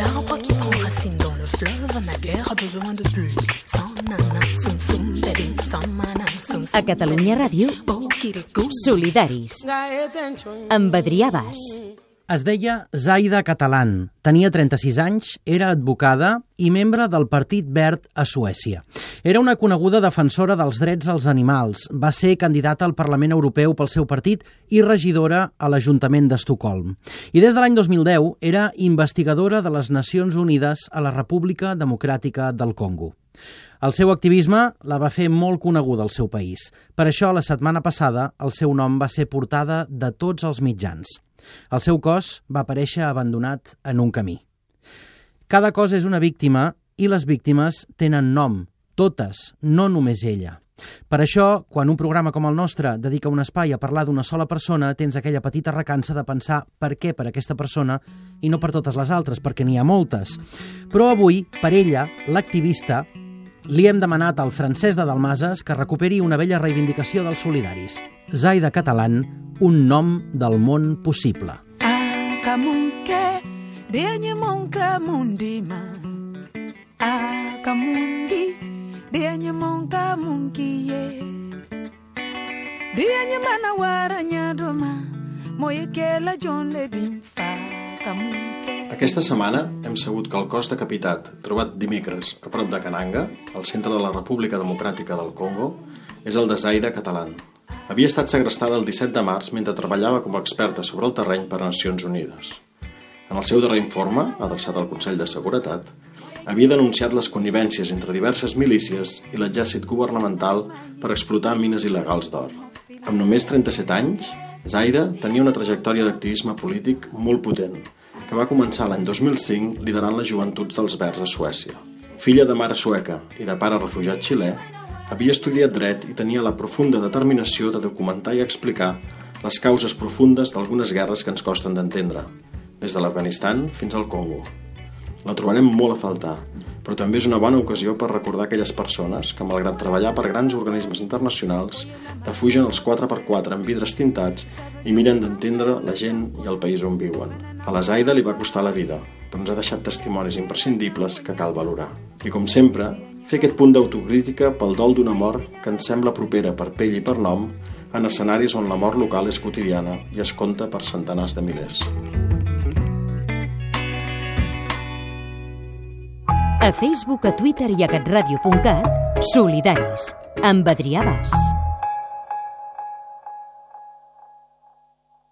L'arbre qui prend racine dans le fleuve n'a guère besoin de sum A Catalunya Ràdio. Solidaris, amb Adrià Bas. Es deia Zaida Catalán, tenia 36 anys, era advocada i membre del Partit Verd a Suècia. Era una coneguda defensora dels drets als animals, va ser candidata al Parlament Europeu pel seu partit i regidora a l'Ajuntament d'Estocolm. I des de l'any 2010 era investigadora de les Nacions Unides a la República Democràtica del Congo. El seu activisme la va fer molt coneguda al seu país. Per això, la setmana passada, el seu nom va ser portada de tots els mitjans. El seu cos va aparèixer abandonat en un camí. Cada cos és una víctima i les víctimes tenen nom, totes, no només ella. Per això, quan un programa com el nostre dedica un espai a parlar d'una sola persona, tens aquella petita recança de pensar per què per aquesta persona i no per totes les altres, perquè n'hi ha moltes. Però avui, per ella, l'activista, li hem demanat al Francesc de Dalmases que recuperi una vella reivindicació dels solidaris. Zaida Catalán, un nom del món possible. akamunke denye monka mundima akamundi denye monka munkiye denye mana wara nyadoma moyekela jon le dimfa Aquesta setmana hem sabut que el cos decapitat, trobat dimecres a prop de Kananga, al centre de la República Democràtica del Congo, és el de Zaida Catalán. Havia estat segrestada el 17 de març mentre treballava com a experta sobre el terreny per a Nacions Unides. En el seu darrer informe, adreçat al Consell de Seguretat, havia denunciat les connivències entre diverses milícies i l'exèrcit governamental per explotar mines il·legals d'or. Amb només 37 anys, Zaida tenia una trajectòria d'activisme polític molt potent, que va començar l'any 2005 liderant les joventuts dels Verds a Suècia. Filla de mare sueca i de pare refugiat xilè, havia estudiat dret i tenia la profunda determinació de documentar i explicar les causes profundes d'algunes guerres que ens costen d'entendre, des de l'Afganistan fins al Congo. La trobarem molt a faltar, però també és una bona ocasió per recordar aquelles persones que, malgrat treballar per grans organismes internacionals, defugen els 4x4 amb vidres tintats i miren d'entendre la gent i el país on viuen. A la Zaida li va costar la vida, però ens ha deixat testimonis imprescindibles que cal valorar. I com sempre, fer aquest punt d'autocrítica pel dol d'una mort que ens sembla propera per pell i per nom en escenaris on la mort local és quotidiana i es compta per centenars de milers. A Facebook, a Twitter i a catradio.cat, Solidaris, amb Adrià Bas.